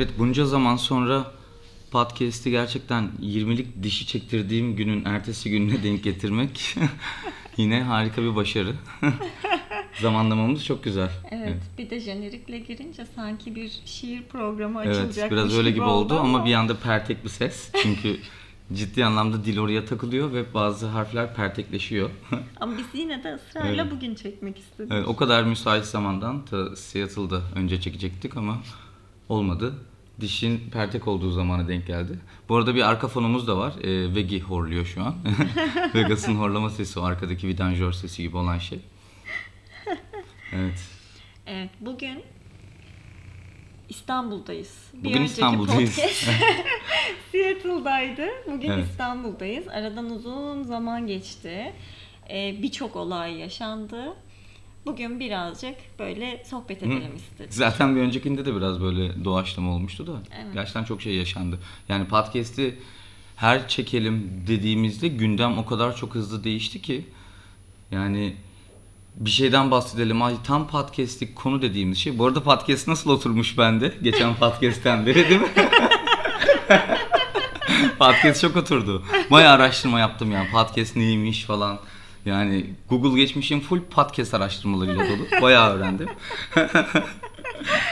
Evet bunca zaman sonra podcast'i gerçekten 20'lik dişi çektirdiğim günün ertesi gününe denk getirmek yine harika bir başarı. Zamanlamamız çok güzel. Evet, bir de jenerikle girince sanki bir şiir programı Evet, açılacakmış biraz öyle gibi oldu ama bir anda pertek bir ses. Çünkü ciddi anlamda dil oraya takılıyor ve bazı harfler pertekleşiyor. Ama biz yine de ısrarla Evet. bugün çekmek istedik. Evet, o kadar müsait zamandan ta Seattle'da önce çekecektik ama olmadı. Dişin pertek olduğu zamana denk geldi. Bu arada bir arka fonumuz da var. Ee, Vegi horluyor şu an. Vegas'ın horlama sesi o arkadaki vidanjör sesi gibi olan şey. Evet. Evet, bugün İstanbul'dayız. Bir Bugün İstanbul'dayız. Seattle'daydı. Bugün Evet. İstanbul'dayız. Aradan uzun zaman geçti. Ee, Birçok olay yaşandı. Bugün birazcık böyle sohbet edelim istedik. Zaten bir öncekinde de biraz böyle doğaçlama olmuştu da. Evet. Gerçekten çok şey yaşandı. Yani podcast'i her çekelim dediğimizde gündem o kadar çok hızlı değişti ki. Yani bir şeyden bahsedelim. Ay tam podcast'lik konu dediğimiz şey. Bu arada podcast nasıl oturmuş bende? Geçen podcast'ten beri değil mi? podcast çok oturdu. Bayağı araştırma yaptım yani. Podcast neymiş falan. Yani Google geçmişim full podcast araştırmalarıyla dolu. Bayağı öğrendim.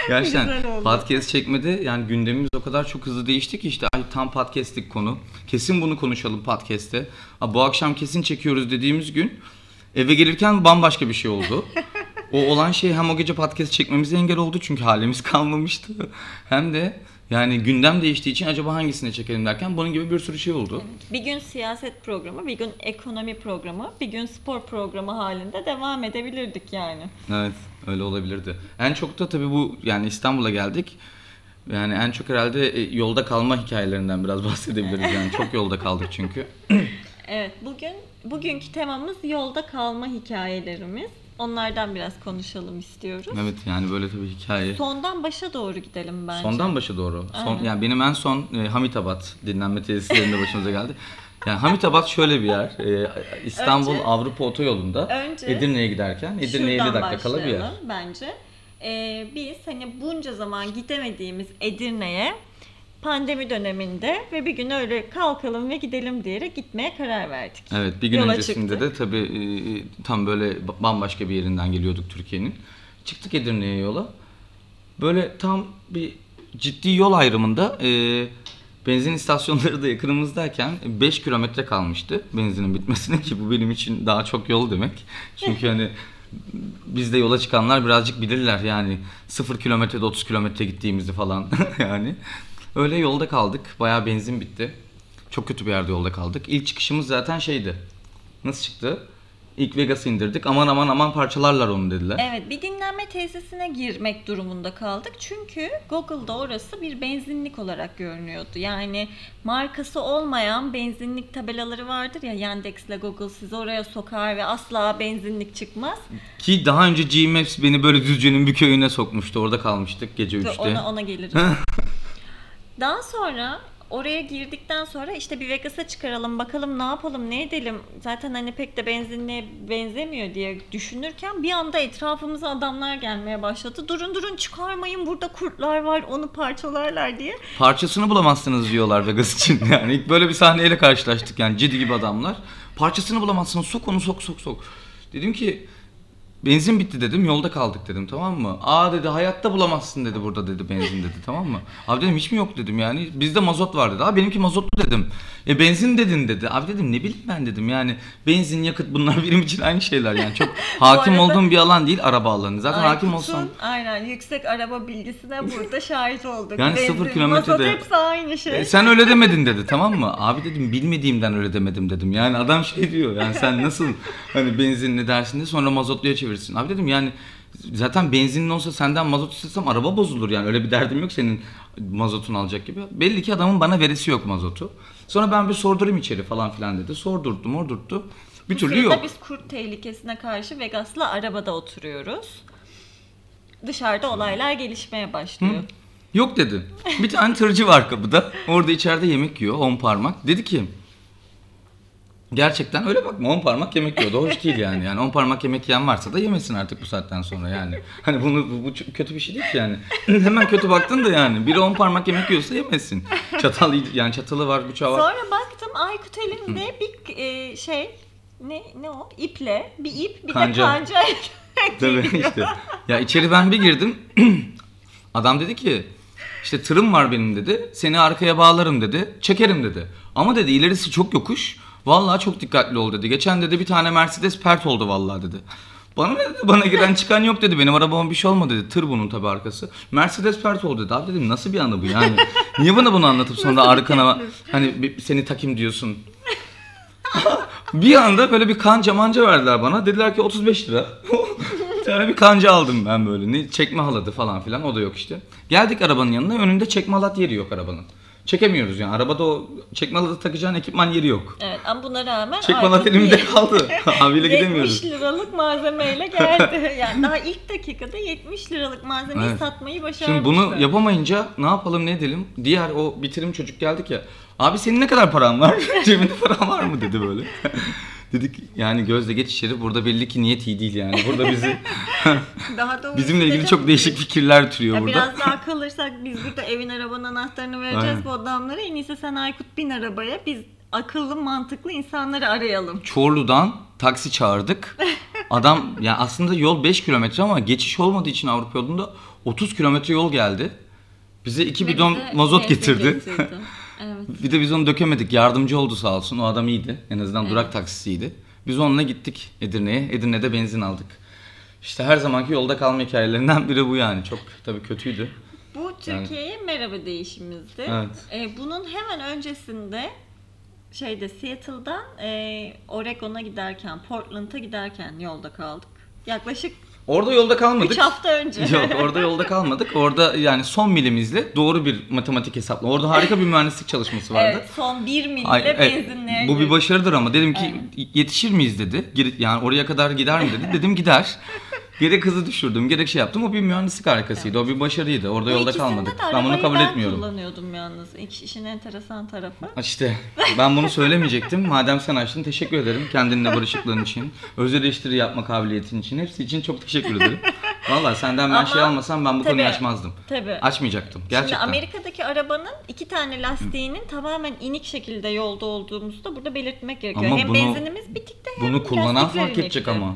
Gerçekten podcast çekmede yani gündemimiz o kadar çok hızlı değişti ki işte ay tam podcast'lik konu. Kesin bunu konuşalım podcast'te. Aa, bu akşam kesin çekiyoruz dediğimiz gün eve gelirken bambaşka bir şey oldu. O olan şey hem o gece podcast çekmemize engel oldu çünkü halimiz kalmamıştı. Hem de yani gündem değiştiği için acaba hangisini çekelim derken bunun gibi bir sürü şey oldu. Bir gün siyaset programı, bir gün ekonomi programı, bir gün spor programı halinde devam edebilirdik yani. Evet öyle olabilirdi. En çok da tabii bu yani İstanbul'a geldik. Yani en çok herhalde e, yolda kalma hikayelerinden biraz bahsedebiliriz. Yani çok yolda kaldık çünkü. Evet, bugün bugünkü temamız yolda kalma hikayelerimiz. Onlardan biraz konuşalım istiyoruz. Evet yani böyle tabii hikaye. Sondan başa doğru gidelim bence. Sondan başa doğru. Son, Aynen. yani benim en son e, Hamitabat dinlenme tesislerinde başımıza geldi. Yani Hamitabat şöyle bir yer. e, İstanbul Önce- Avrupa otoyolunda Önce Edirne'ye giderken Edirne'ye 50 Şuradan dakika kala bir yer. bence. Ee, biz hani bunca zaman gidemediğimiz Edirne'ye pandemi döneminde ve bir gün öyle kalkalım ve gidelim diyerek gitmeye karar verdik. Evet bir gün Yola öncesinde çıktık. de tabii e, tam böyle ba- bambaşka bir yerinden geliyorduk Türkiye'nin. Çıktık Edirne'ye yola. Böyle tam bir ciddi yol ayrımında e, benzin istasyonları da yakınımızdayken 5 kilometre kalmıştı benzinin bitmesine ki bu benim için daha çok yol demek. Çünkü hani bizde yola çıkanlar birazcık bilirler yani 0 kilometrede 30 kilometre gittiğimizi falan yani. Öyle yolda kaldık. Bayağı benzin bitti. Çok kötü bir yerde yolda kaldık. İlk çıkışımız zaten şeydi. Nasıl çıktı? İlk Vegas'ı indirdik. Aman aman aman parçalarlar onu dediler. Evet bir dinlenme tesisine girmek durumunda kaldık. Çünkü Google'da orası bir benzinlik olarak görünüyordu. Yani markası olmayan benzinlik tabelaları vardır ya Yandex'le Google sizi oraya sokar ve asla benzinlik çıkmaz. Ki daha önce Gmaps beni böyle Düzce'nin bir köyüne sokmuştu. Orada kalmıştık gece Dur, 3'te. Ona, ona geliriz. Daha sonra oraya girdikten sonra işte bir Vegas'a çıkaralım bakalım ne yapalım ne edelim. Zaten hani pek de benzinliğe benzemiyor diye düşünürken bir anda etrafımıza adamlar gelmeye başladı. Durun durun çıkarmayın burada kurtlar var onu parçalarlar diye. Parçasını bulamazsınız diyorlar Vegas için. Yani ilk böyle bir sahneyle karşılaştık yani ciddi gibi adamlar. Parçasını bulamazsınız sok onu sok sok sok. Dedim ki benzin bitti dedim yolda kaldık dedim tamam mı? Aa dedi hayatta bulamazsın dedi burada dedi benzin dedi tamam mı? Abi dedim hiç mi yok dedim yani bizde mazot var dedi. Abi benimki mazotlu dedim. E benzin dedin dedi. Abi dedim ne bileyim ben dedim yani benzin yakıt bunlar benim için aynı şeyler yani çok hakim arada- olduğum bir alan değil araba alanı. Zaten hakim Aykut'un, olsam Aynen yüksek araba bilgisine burada şahit olduk. Yani sıfır kilometrede- mazot hepsi aynı şey. E, sen öyle demedin dedi tamam mı? Abi dedim bilmediğimden öyle demedim dedim. Yani adam şey diyor yani sen nasıl hani benzinli dersin de sonra mazotluya çevirsin. Abi dedim yani zaten benzinli olsa senden mazot istesem araba bozulur yani öyle bir derdim yok senin mazotunu alacak gibi. Belli ki adamın bana veresi yok mazotu. Sonra ben bir sordurayım içeri falan filan dedi. Sordurttum ordurttu. Bir Bu türlü yok. biz kurt tehlikesine karşı Vegas'la arabada oturuyoruz. Dışarıda olaylar gelişmeye başlıyor. Yok dedi. Bir tane tırcı var kapıda. Orada içeride yemek yiyor. On parmak. Dedi ki Gerçekten öyle bakma 10 parmak yemek yiyordu. Hoş değil yani. Yani 10 parmak yemek yiyen varsa da yemesin artık bu saatten sonra yani. Hani bunu bu, bu kötü bir şey değil ki yani. Hemen kötü baktın da yani. Biri 10 parmak yemek yiyorsa yemesin. Çatal yani çatalı var, bıçağı var. Sonra baktım Aykut elinde bir e, şey ne ne o iple bir ip bir Kanca. de kanca Tabii işte. Ya içeri ben bir girdim. Adam dedi ki işte tırım var benim dedi. Seni arkaya bağlarım dedi. Çekerim dedi. Ama dedi ilerisi çok yokuş. Vallahi çok dikkatli ol dedi. Geçen dedi bir tane Mercedes pert oldu vallahi dedi. Bana ne dedi? Bana giren çıkan yok dedi. Benim arabama bir şey olmadı dedi. Tır bunun tabii arkası. Mercedes pert oldu dedi. Abi dedim nasıl bir anı bu yani? Niye bana bunu anlatıp sonra Nasıl bir arkana hani bir- seni takayım diyorsun. bir anda böyle bir kanca manca verdiler bana. Dediler ki 35 lira. bir tane bir kanca aldım ben böyle. Ne, çekme haladı falan filan. O da yok işte. Geldik arabanın yanına. Önünde çekme halat yeri yok arabanın. Çekemiyoruz yani. Arabada o çekme halatı takacağın ekipman yeri yok. Evet ama buna rağmen Aykut halat elimde bir- kaldı. Abiyle gidemiyoruz. 70 liralık malzemeyle geldi. Yani daha ilk dakikada 70 liralık malzemeyi Evet. satmayı başarmıştı. Şimdi bunu yapamayınca ne yapalım ne edelim? Diğer o bitirim çocuk geldik ya. Abi senin ne kadar paran var? Cebinde paran var mı dedi böyle. Dedik yani gözle geç içeri burada belli ki niyet iyi değil yani. Burada bizi daha doğrusu bizimle ilgili çok değişik fikirler türüyor Ya burada. biraz daha kalırsak biz burada evin arabanın anahtarını vereceğiz Aynen. bu adamlara. En iyisi sen Aykut bin arabaya biz akıllı mantıklı insanları arayalım. Çorlu'dan taksi çağırdık. Adam yani aslında yol 5 kilometre ama geçiş olmadığı için Avrupa yolunda 30 kilometre yol geldi. Bize iki Ve bidon bize mazot getirdi. getirdi. Bir de biz onu dökemedik. Yardımcı oldu sağ olsun. O adam iyiydi. En azından Evet. durak taksisiydi. Biz onunla gittik Edirne'ye. Edirne'de benzin aldık. İşte her zamanki yolda kalma hikayelerinden biri bu yani. Çok tabii kötüydü. Bu Türkiye'ye merhaba değişimizdi. Evet. Ee, bunun hemen öncesinde şeyde Seattle'dan e, Oregon'a giderken, Portland'a giderken yolda kaldık. Yaklaşık Orada yolda kalmadık. 3 hafta önce. Yok orada yolda kalmadık. Orada yani son milimizle doğru bir matematik hesapla. Orada harika bir mühendislik çalışması vardı. Evet, son 1 milde Ay, evet, benzinliğe bu bir başarıdır ama dedim ki yetişir miyiz dedi. Yani oraya kadar gider mi dedi. Dedim gider. Gerek hızı düşürdüm, gerek şey yaptım. O bir mühendislik harikasıydı. O bir başarıydı. Orada yolda ikisinde kalmadık. de Ben bunu arabayı kabul ben etmiyorum. kullanıyordum yalnız. İş- İşin enteresan tarafı. İşte ben bunu söylemeyecektim. Madem sen açtın teşekkür ederim. Kendinle barışıklığın için, öz eleştiri yapma kabiliyetin için. Hepsi için çok teşekkür ederim. Vallahi senden ben Ama şey almasam ben bu konuyu tabii, açmazdım. Tabii. Açmayacaktım gerçekten. Şimdi Amerika'daki arabanın iki tane lastiğinin tamamen inik şekilde yolda olduğumuzu da burada belirtmek gerekiyor. Ama hem bunu- benzinimiz bitikti hem Bunu kullanan lastikler fark edecek inikti. ama.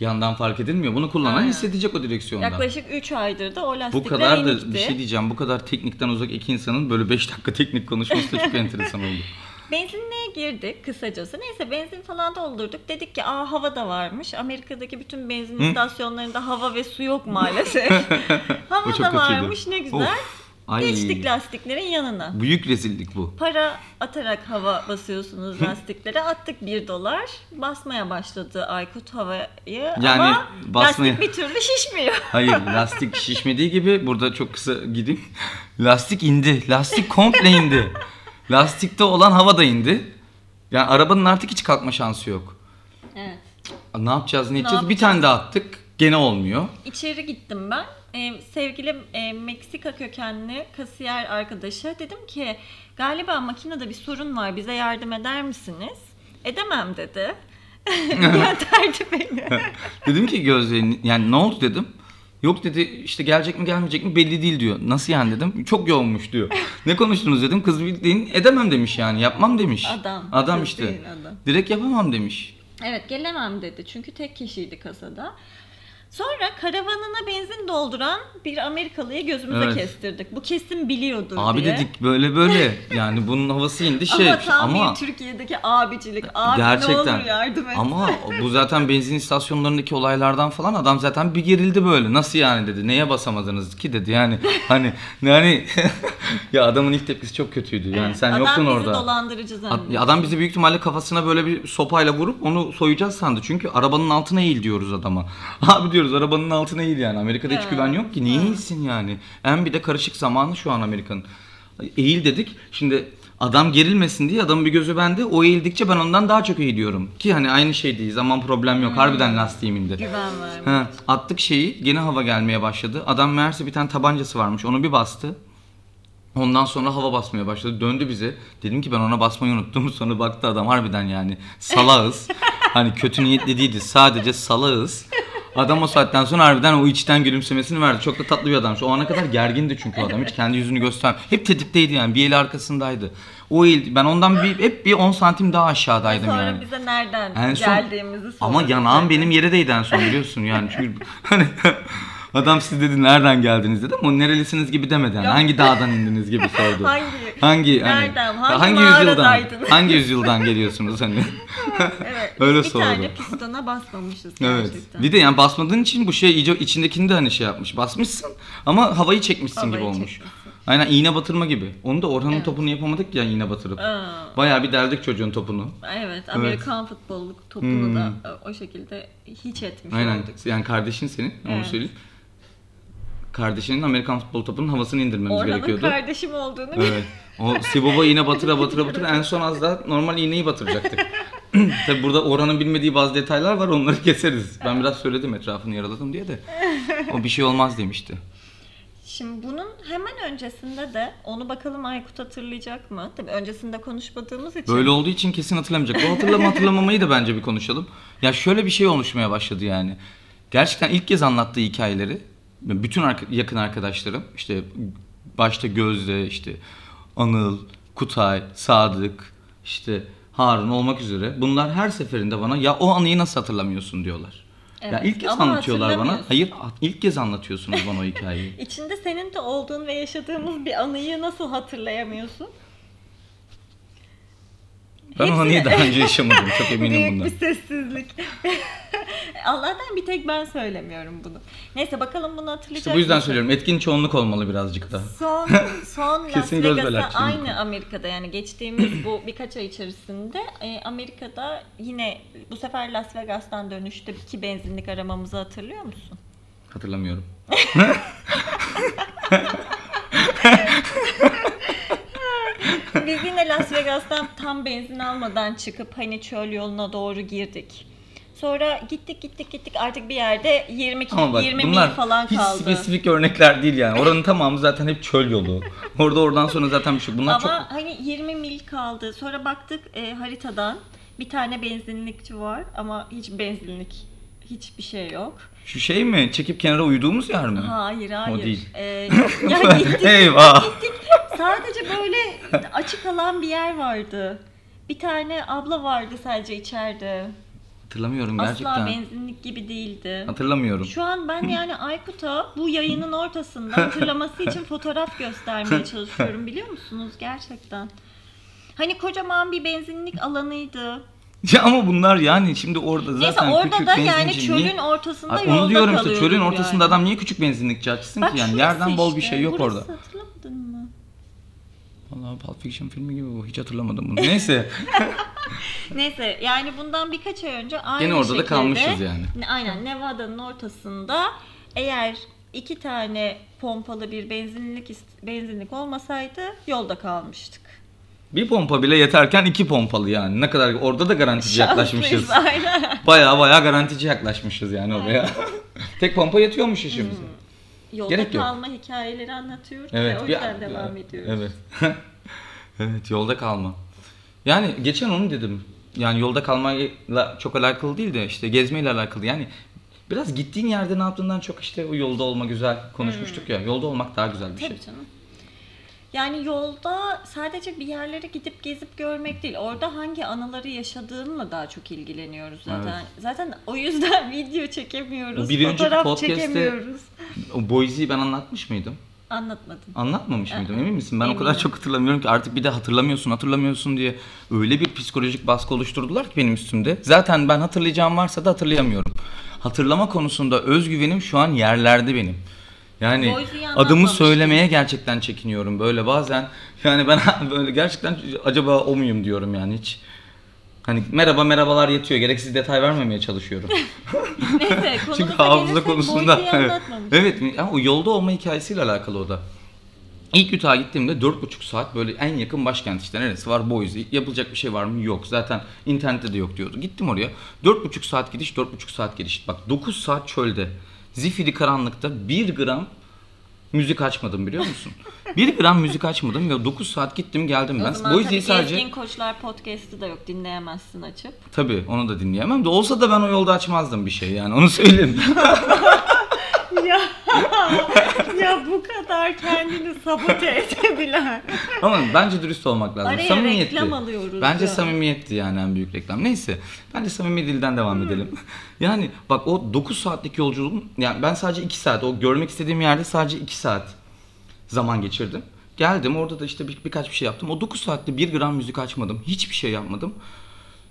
Yandan fark edilmiyor. Bunu kullanan Aynen. hissedecek o direksiyonda. Yaklaşık 3 aydır da o Bu lastikler kadar da inikti. bir şey diyeceğim. Bu kadar teknikten uzak iki insanın böyle 5 dakika teknik konuşması da çok enteresan oldu. Benzinliğe girdik kısacası. Neyse benzin falan doldurduk. Dedik ki aa hava da varmış. Amerika'daki bütün benzin istasyonlarında hava ve su yok maalesef. hava da kötüydü. varmış ne güzel. Of. Ay. Geçtik lastiklerin yanına. Büyük rezillik bu. Para atarak hava basıyorsunuz lastiklere. Attık 1 dolar. Basmaya başladı Aykut havayı Yani ama basmaya- lastik bir türlü şişmiyor. Hayır lastik şişmediği gibi burada çok kısa gideyim. Lastik indi. Lastik komple indi. Lastikte olan hava da indi. Yani arabanın artık hiç kalkma şansı yok. Evet. Ne yapacağız ne Ne edeceğiz? Bir tane daha attık. Gene olmuyor. İçeri gittim ben. Ee, sevgili e, Meksika kökenli kasiyer arkadaşa dedim ki galiba makinede bir sorun var bize yardım eder misiniz? Edemem dedi. Gönderdi beni. Dedim ki Gözde yani ne oldu dedim. Yok dedi işte gelecek mi gelmeyecek mi belli değil diyor. Nasıl yani dedim. Çok yoğunmuş diyor. ne konuştunuz dedim. Kız bildiğin edemem demiş yani. Yapmam demiş. Adam. Adam Kız işte. değil, adam. Direkt yapamam demiş. Evet gelemem dedi çünkü tek kişiydi kasada. Sonra karavanına benzin dolduran bir Amerikalıyı gözümüze Evet. kestirdik. Bu kesin biliyordur Abi diye. dedik böyle böyle. Yani bunun havası indi şey. ama tam ama bir Türkiye'deki abicilik. Abi Gerçekten. ne olur yardım et. Ama bu zaten benzin istasyonlarındaki olaylardan falan adam zaten bir gerildi böyle. Nasıl yani dedi. Neye basamadınız ki dedi. Yani hani yani ya adamın ilk tepkisi çok kötüydü. Yani sen Adam yoktun bizi orada. dolandırıcı Ad- zannediyor. ya Adam bizi büyük ihtimalle kafasına böyle bir sopayla vurup onu soyacağız sandı. Çünkü arabanın altına eğil diyoruz adama. Abi diyoruz arabanın altına eğil yani. Amerika'da hiç güven yok ki. Niye eğilsin yani? En bir de karışık zamanı şu an Amerika'nın. Eğil dedik. Şimdi adam gerilmesin diye adamın bir gözü bende. O eğildikçe ben ondan daha çok eğiliyorum. Ki hani aynı şey değil. Zaman problem yok. Harbiden lastiğim indi. Güven vermiyor. He, attık şeyi. Gene hava gelmeye başladı. Adam meğerse bir tane tabancası varmış. Onu bir bastı. Ondan sonra hava basmaya başladı. Döndü bize. Dedim ki ben ona basmayı unuttum. Sonra baktı adam harbiden yani salağız. hani kötü niyetli değildi. Sadece salağız. Adam o saatten sonra harbiden o içten gülümsemesini verdi. Çok da tatlı bir adammış. O ana kadar gergindi çünkü o adam. Hiç kendi yüzünü göster. Hep tetikteydi yani. Bir eli arkasındaydı. O el, ben ondan bir, hep bir 10 santim daha aşağıdaydım Sonra yani. bize nereden En son- geldiğimizi sordu. Ama yanağım benim yere değdi en son biliyorsun yani. Çünkü hani adam siz dedi nereden geldiniz dedi ama o nerelisiniz gibi demedi yani. Hangi dağdan indiniz gibi sordu. Hangi? Hangi hani Nereden? Hangi hangi yüzyıldan? Hangi yüzyıldan geliyorsunuz hani? Evet. Öyle bir sordu. tane pistona basmamışız evet. gerçekten. Bir de yani basmadığın için bu şey iyice içindekini de hani şey yapmış. Basmışsın ama havayı çekmişsin gibi Havayı olmuş. çekmişsin. Aynen iğne batırma gibi. Onu da Orhan'ın Evet. topunu yapamadık ya iğne batırıp. Aa, Bayağı bir derdik çocuğun topunu. evet, Amerikan futbolu topunu Hmm. da o şekilde hiç etmiş Aynen. olduk. Yani kardeşin senin onu Evet. söyleyeyim. Kardeşinin Amerikan futbol topunun havasını indirmemiz Orhan'ın gerekiyordu. kardeşim olduğunu Evet. O Siboba iğne batıra batıra batıra en son az daha normal iğneyi batıracaktık. Tabi burada Orhan'ın bilmediği bazı detaylar var onları keseriz. Ben biraz söyledim etrafını yaraladım diye de. O bir şey olmaz demişti. Şimdi bunun hemen öncesinde de onu bakalım Aykut hatırlayacak mı? Tabii öncesinde konuşmadığımız için. Böyle olduğu için kesin hatırlamayacak. O hatırlama hatırlamamayı da bence bir konuşalım. Ya şöyle bir şey oluşmaya başladı yani. Gerçekten ilk kez anlattığı hikayeleri bütün yakın arkadaşlarım işte başta Gözde işte Anıl, Kutay, Sadık işte Harun olmak üzere bunlar her seferinde bana ya o anıyı nasıl hatırlamıyorsun diyorlar. ya Evet, ilk kez ama anlatıyorlar bana. Hayır ilk kez anlatıyorsunuz bana o hikayeyi. İçinde senin de olduğun ve yaşadığımız bir anıyı nasıl hatırlayamıyorsun? Ben Hepsini- anıyı daha önce yaşamadım çok eminim Büyük bundan. bir sessizlik. Allah'tan bir tek ben söylemiyorum bunu. Neyse bakalım bunu hatırlayacak İşte bu yüzden mısın? söylüyorum etkin çoğunluk olmalı birazcık da. Son son Las Kesin göz Vegas'a aynı. Amerika'da yani geçtiğimiz bu birkaç ay içerisinde e, Amerika'da yine bu sefer Las Vegas'tan dönüşte iki benzinlik aramamızı hatırlıyor musun? Hatırlamıyorum. Biz yine Las Vegas'tan tam benzin almadan çıkıp hani çöl yoluna doğru girdik. Sonra gittik gittik gittik artık bir yerde 20 Ama bak 20 mil bunlar falan hiç kaldı. spesifik örnekler değil yani. Oranın tamamı zaten hep çöl yolu. Orada oradan sonra zaten bir şey. Bunlar Ama çok hani 20 mil kaldı. Sonra baktık e, haritadan bir tane benzinlikçi var ama hiç benzinlik hiçbir şey yok. şu şey mi? Çekip kenara uyuduğumuz yer mi? Hayır hayır. değil. Ee, ya gittik Eyvah. gittik. Sadece böyle açık alan bir yer vardı. Bir tane abla vardı sadece içeride. Hatırlamıyorum Asla gerçekten. benzinlik gibi değildi. Hatırlamıyorum. Şu an ben yani Aykut'a bu yayının ortasında hatırlaması için fotoğraf göstermeye çalışıyorum biliyor musunuz gerçekten. Hani kocaman bir benzinlik alanıydı. Ya ama bunlar yani şimdi orada zaten Neyse orada küçük da yani çölün niye- ortasında Ay, yolda Onu diyorum işte çölün ortasında yani. adam niye küçük benzinlikçi açsın Bak ki yani yerden bol bir işte, şey yok burası, orada. Hatırlamadın mı? Vallahi Pulp Fiction filmi gibi bu hiç hatırlamadım bunu. Neyse. Neyse yani bundan birkaç ay önce aynı Gene orada da şekilde, kalmışız yani. Ne- Aynen Nevada'nın ortasında eğer iki tane pompalı bir benzinlik benzinlik olmasaydı yolda kalmıştık. Bir pompa bile yeterken iki pompalı yani. Ne kadar orada da garantici yaklaşmışız. Baya baya garantici yaklaşmışız yani oraya. Tek pompa yetiyormuş işimize. Yolda Gerek yok. kalma hikayeleri anlatıyoruz Evet. ve o bir- yüzden devam ediyoruz. Evet. evet yolda kalma. Yani geçen onu dedim. Yani yolda kalmayla çok alakalı değil de işte gezmeyle alakalı. Yani biraz gittiğin yerde ne yaptığından çok işte o yolda olma güzel konuşmuştuk ya. Yolda olmak daha güzel bir şey. Tabii canım. Yani yolda sadece bir yerlere gidip gezip görmek değil. Orada hangi anıları yaşadığınla daha çok ilgileniyoruz zaten. Zaten o yüzden video çekemiyoruz. O bir önceki fotoğraf podcast'te- çekemiyoruz. O Boise'yi ben anlatmış mıydım? Anlatmadım. Anlatmamış mıydım emin misin? Ben o kadar eminim. çok hatırlamıyorum ki artık bir de hatırlamıyorsun hatırlamıyorsun diye öyle bir psikolojik baskı oluşturdular ki benim üstümde. Zaten ben hatırlayacağım varsa da hatırlayamıyorum. Hatırlama konusunda özgüvenim şu an yerlerde benim. Yani adımı söylemeye gerçekten çekiniyorum böyle bazen. Yani ben böyle gerçekten acaba o muyum diyorum yani hiç. Hani merhaba merhabalar yetiyor. Gereksiz detay vermemeye çalışıyorum. Neyse Çünkü hafıza konusunda evet. evet ama o yolda olma hikayesiyle alakalı o da. İlk Utah'a gittiğimde 4,5 saat böyle en yakın başkent işte neresi var Boise. Yapılacak bir şey var mı? Yok. Zaten internette de yok diyordu. Gittim oraya. 4,5 saat gidiş, 4,5 saat geliş. Bak 9 saat çölde. Zifiri karanlıkta 1 gram müzik açmadım biliyor musun? bir gram müzik açmadım ve 9 saat gittim geldim O ben. zaman Bu tabii yüzden sadece Gezgin Koçlar podcast'ı da yok dinleyemezsin açıp. tabii onu da dinleyemem de olsa da ben o yolda açmazdım bir şey yani onu söyleyeyim. ya, ya bu kadar kendini sabote edebilen. Ama bence dürüst olmak lazım. Araya Samimiyetti. reklam alıyoruz Bence ya. samimiyetti yani en büyük reklam. Neyse. Bence samimi dilden devam edelim. Yani bak o 9 saatlik yolculuğum yani ben sadece 2 saat o görmek istediğim yerde sadece 2 saat zaman geçirdim. Geldim orada da işte bir, birkaç bir şey yaptım. O 9 saatte 1 gram müzik açmadım. Hiçbir şey yapmadım.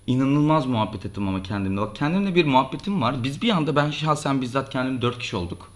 İnanılmaz muhabbet ettim ama kendimle. Bak kendimle bir muhabbetim var. Biz bir anda ben şahsen bizzat kendim 4 kişi olduk.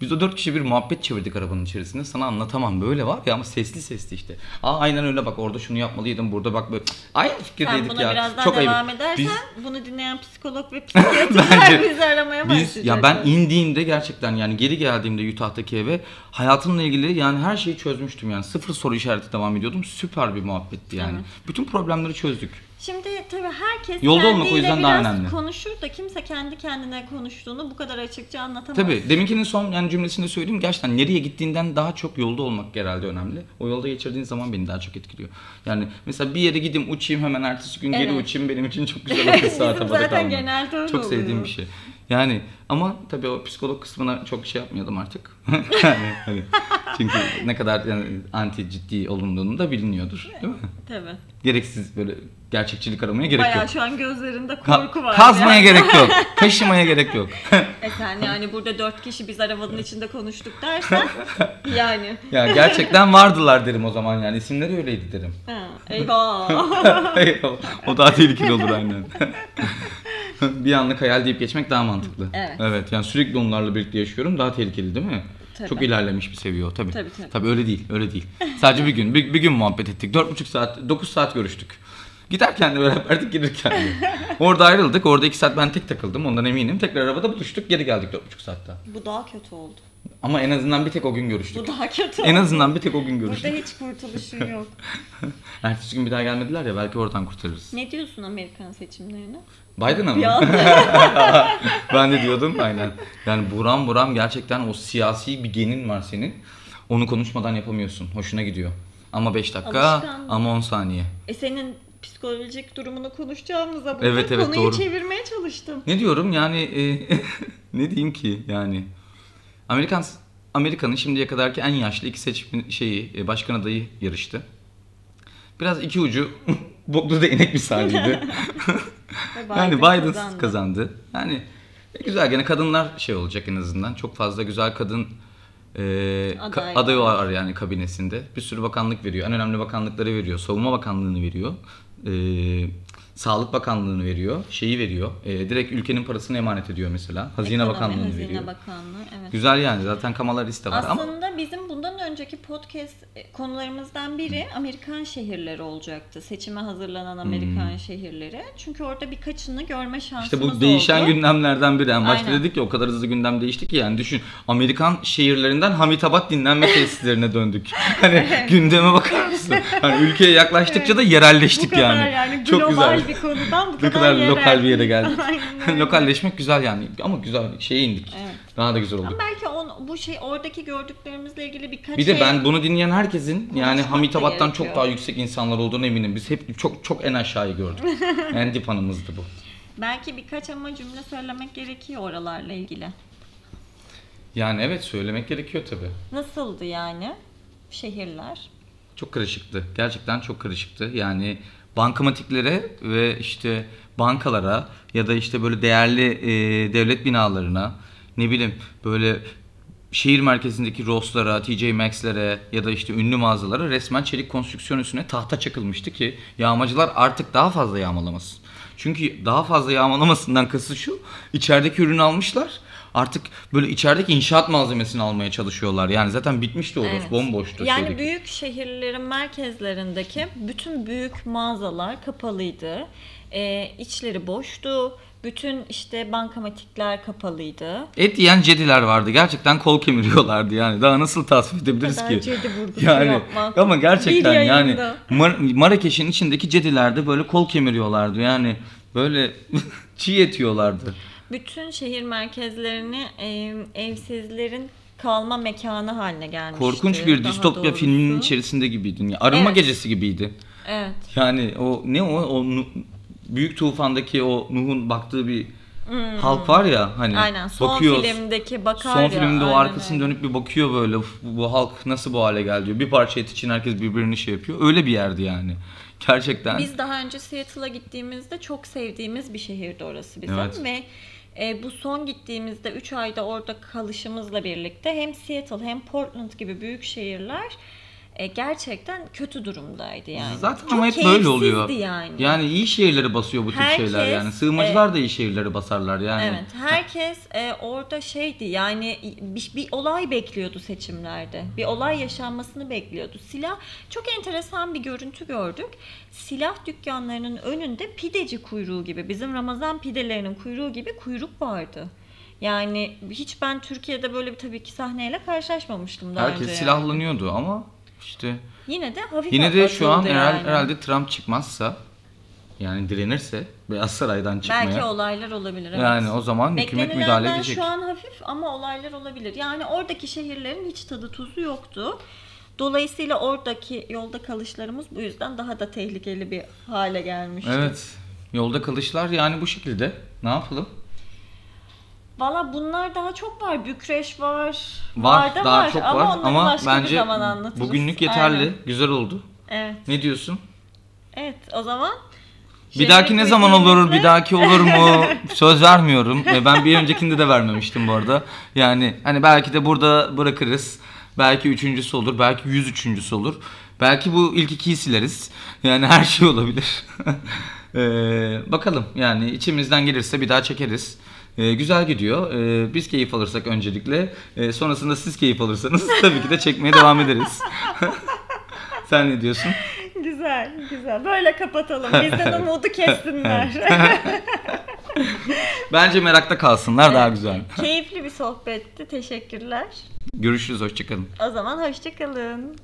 Biz o dört kişi bir muhabbet çevirdik arabanın içerisinde. Sana anlatamam böyle var ya ama sesli sesli işte. Aa aynen öyle bak orada şunu yapmalıydım burada bak böyle. Aynı Sen fikirdeydik buna ya. biraz daha Çok ayıp. devam edersen Biz- bunu dinleyen psikolog ve psikiyatrlar Bence bizi aramaya başlayacak. Biz ya ben indiğimde gerçekten yani geri geldiğimde Utah'taki eve hayatımla ilgili yani her şeyi çözmüştüm yani sıfır soru işareti devam ediyordum. Süper bir muhabbetti yani. Bütün problemleri çözdük. Şimdi tabii herkes Yolda olmak o kendiyle yüzden daha biraz önemli. konuşur da kimse kendi kendine konuştuğunu bu kadar açıkça anlatamaz. Tabii deminkinin son yani cümlesinde söyleyeyim gerçekten nereye gittiğinden daha çok yolda olmak herhalde önemli. O yolda geçirdiğin zaman beni daha çok etkiliyor. Yani mesela bir yere gideyim uçayım hemen ertesi gün geri Evet. uçayım benim için çok güzel saat Bizim zaten kalmak. genelde öyle Çok sevdiğim oluyor. bir şey. Yani ama tabii o psikolog kısmına çok şey yapmıyordum artık. yani, hani, çünkü ne kadar yani anti ciddi olunduğunu da biliniyordur değil mi? Tabii. Gereksiz böyle gerçekçilik aramaya gerek Bayağı yok. şu an gözlerinde Ka- korku var. kazmaya yani. gerek yok. Kaşımaya gerek yok. E sen yani burada dört kişi biz arabanın içinde konuştuk dersen yani. Ya gerçekten vardılar derim o zaman yani isimleri öyleydi derim. Ha, eyvah. o daha tehlikeli olur aynen. bir anlık hayal deyip geçmek daha mantıklı. Evet. Evet yani sürekli onlarla birlikte yaşıyorum daha tehlikeli değil mi? Tabii. Çok ilerlemiş bir seviye o tabii. Tabii, tabii. öyle değil öyle değil. Sadece bir gün bir, bir gün muhabbet ettik. Dört buçuk saat 9 saat görüştük. Giderken de beraberdik gelirken de. Orada ayrıldık. Orada iki saat ben tek takıldım. Ondan eminim. Tekrar arabada buluştuk. Geri geldik dört buçuk saatte. bu daha kötü oldu. Ama en azından bir tek o gün görüştük. Bu daha kötü oldu. En azından bir tek o gün görüştük. Burada hiç kurtuluşun yok. Ertesi gün bir daha gelmediler ya belki oradan kurtarırız. Ne diyorsun Amerikan seçimlerine? Biden'a mı? Ben de diyordum aynen. Yani buram buram gerçekten o siyasi bir genin var senin. Onu konuşmadan yapamıyorsun. Hoşuna gidiyor. Ama 5 dakika Alışkanlık. ama 10 saniye. E senin psikolojik durumunu konuşacağımıza burada Evet, evet, konuyu doğru. çevirmeye çalıştım. Ne diyorum yani e, ne diyeyim ki yani. Amerikan Amerika'nın şimdiye kadarki en yaşlı iki seçim şeyi e, başkan adayı yarıştı. Biraz iki ucu boklu değnek misaliydi. Ve Yani Biden kazandı. kazandı. Yani e, güzel gene kadınlar şey olacak en azından. Çok fazla güzel kadın e, ka- Aday var. var yani kabinesinde. Bir sürü bakanlık veriyor. En önemli bakanlıkları veriyor. Savunma Bakanlığı'nı veriyor. E, Sağlık Bakanlığı'nı veriyor. Şeyi veriyor. E, direkt ülkenin parasını emanet ediyor mesela. Hazine Ekonomi, Bakanlığı'nı Hazine veriyor. Bakanlığı evet. Güzel yani zaten Kamala de var ama Aslında bizim bundan önceki podcast e, konularımızdan biri Amerikan şehirleri olacaktı. Seçime hazırlanan Amerikan şehirleri. Çünkü orada birkaçını görme şansımız Hmm. işte bu değişen oldu. gündemlerden biri. Yani başta Aynen. dedik ya o kadar hızlı gündem değişti ki yani düşün Amerikan şehirlerinden Hamitabat dinlenme tesislerine döndük. Hani gündeme bakar mısın? Hani ülkeye yaklaştıkça da yerelleştik Bu kadar yani. yani, Çok güzel. Bir konudan bu Ne kadar, kadar lokal bir yere geldik. Lokalleşmek güzel yani ama güzel şeye indik. Evet. Daha da güzel oldu. Ama belki on, bu şey oradaki gördüklerimizle ilgili birkaç Bir de şey ben bunu dinleyen herkesin yani Hamitabat'tan çok daha yüksek insanlar olduğunu eminim. Biz hep çok çok en aşağıyı gördük. en dip anımızdı bu. belki birkaç ama cümle söylemek gerekiyor oralarla ilgili. Yani evet söylemek gerekiyor tabii. Nasıldı yani şehirler? Çok karışıktı. Gerçekten çok karışıktı. Yani bankamatiklere ve işte bankalara ya da işte böyle değerli e, devlet binalarına ne bileyim böyle şehir merkezindeki Ross'lara, TJ Maxx'lere ya da işte ünlü mağazalara resmen çelik konstrüksiyon üstüne tahta çakılmıştı ki yağmacılar artık daha fazla yağmalamasın. Çünkü daha fazla yağmalamasından kası şu, içerideki ürünü almışlar. Artık böyle içerideki inşaat malzemesini almaya çalışıyorlar. Yani zaten bitmişti orası, Evet. bomboştu. Yani şeydeki. büyük şehirlerin merkezlerindeki bütün büyük mağazalar kapalıydı. Ee, içleri boştu. Bütün işte bankamatikler kapalıydı. Et yiyen cediler vardı. Gerçekten kol kemiriyorlardı yani. Daha nasıl tasvip edebiliriz ki? cedi vurgusu Yani yapmak. ama gerçekten Bir yani. Mar- Marrakeş'in içindeki cedilerde böyle kol kemiriyorlardı. Yani böyle çiğ etiyorlardı. Bütün şehir merkezlerini e, evsizlerin kalma mekanı haline gelmişti. Korkunç bir daha distopya doğrusu. filminin içerisinde gibiydin. Ya, arınma Evet. gecesi gibiydi. Evet. Yani o ne o o Nu- büyük tufandaki o Nuh'un baktığı bir halk var ya hani Hmm. Aynen. Son bakıyor. filmdeki bakar Son ya. filmde o aynen arkasını öyle. dönüp bir bakıyor böyle "Uf, bu, bu halk nasıl bu hale geldi diyor. Bir parça et için herkes birbirini şey yapıyor. Öyle bir yerdi yani. Gerçekten. Biz daha önce Seattle'a gittiğimizde çok sevdiğimiz bir şehirdi orası bizim Evet. ve e, bu son gittiğimizde 3 ayda orada kalışımızla birlikte hem Seattle hem Portland gibi büyük şehirler e, gerçekten kötü durumdaydı yani. Zaten Çok ama hep böyle oluyor. yani. Yani iyi şehirleri basıyor bu tip Herkes, şeyler yani. Sığınmacılar da iyi şehirleri basarlar yani. Evet, herkes e, orada şeydi yani bir, bir olay bekliyordu seçimlerde. Bir olay yaşanmasını bekliyordu. Silah çok enteresan bir görüntü gördük. Silah dükkanlarının önünde pideci kuyruğu gibi, bizim Ramazan pidelerinin kuyruğu gibi kuyruk vardı. Yani hiç ben Türkiye'de böyle bir tabii ki sahneyle karşılaşmamıştım daha Herkes önce. yani. silahlanıyordu ama işte Yine de hafif yine de şu an yani. herhalde Trump çıkmazsa yani direnirse Beyaz Saray'dan çıkmaya Belki olaylar olabilir. Evet. yani o zaman hükümet müdahale edecek. şu an hafif ama olaylar olabilir. Yani oradaki şehirlerin hiç tadı tuzu yoktu. Dolayısıyla oradaki yolda kalışlarımız bu yüzden daha da tehlikeli bir hale gelmişti. Evet. Yolda kalışlar yani bu şekilde. Ne yapalım? Valla bunlar daha çok var. Bükreş var. Var, da daha var. çok var ama başka bir bence zaman anlatırız. bugünlük yeterli. Aynen. Güzel oldu. Evet. Ne diyorsun? Evet o zaman Bir dahaki ne zaman olur? Bir dahaki olur mu? Söz vermiyorum. Ben bir öncekinde de vermemiştim bu arada. Yani hani belki de burada bırakırız. Belki üçüncüsü olur. Belki yüz üçüncüsü olur. Belki bu ilk ikiyi sileriz. Yani her şey olabilir. Ee, bakalım yani içimizden gelirse bir daha çekeriz. Ee, güzel gidiyor. Ee, biz keyif alırsak öncelikle. Ee, sonrasında siz keyif alırsanız tabii ki de çekmeye devam ederiz. Sen ne diyorsun? Güzel, güzel. Böyle kapatalım. Bizden umudu kessinler. Bence merakta kalsınlar daha güzel. Keyifli bir sohbetti. Teşekkürler. Görüşürüz. Hoşçakalın. O zaman hoşçakalın.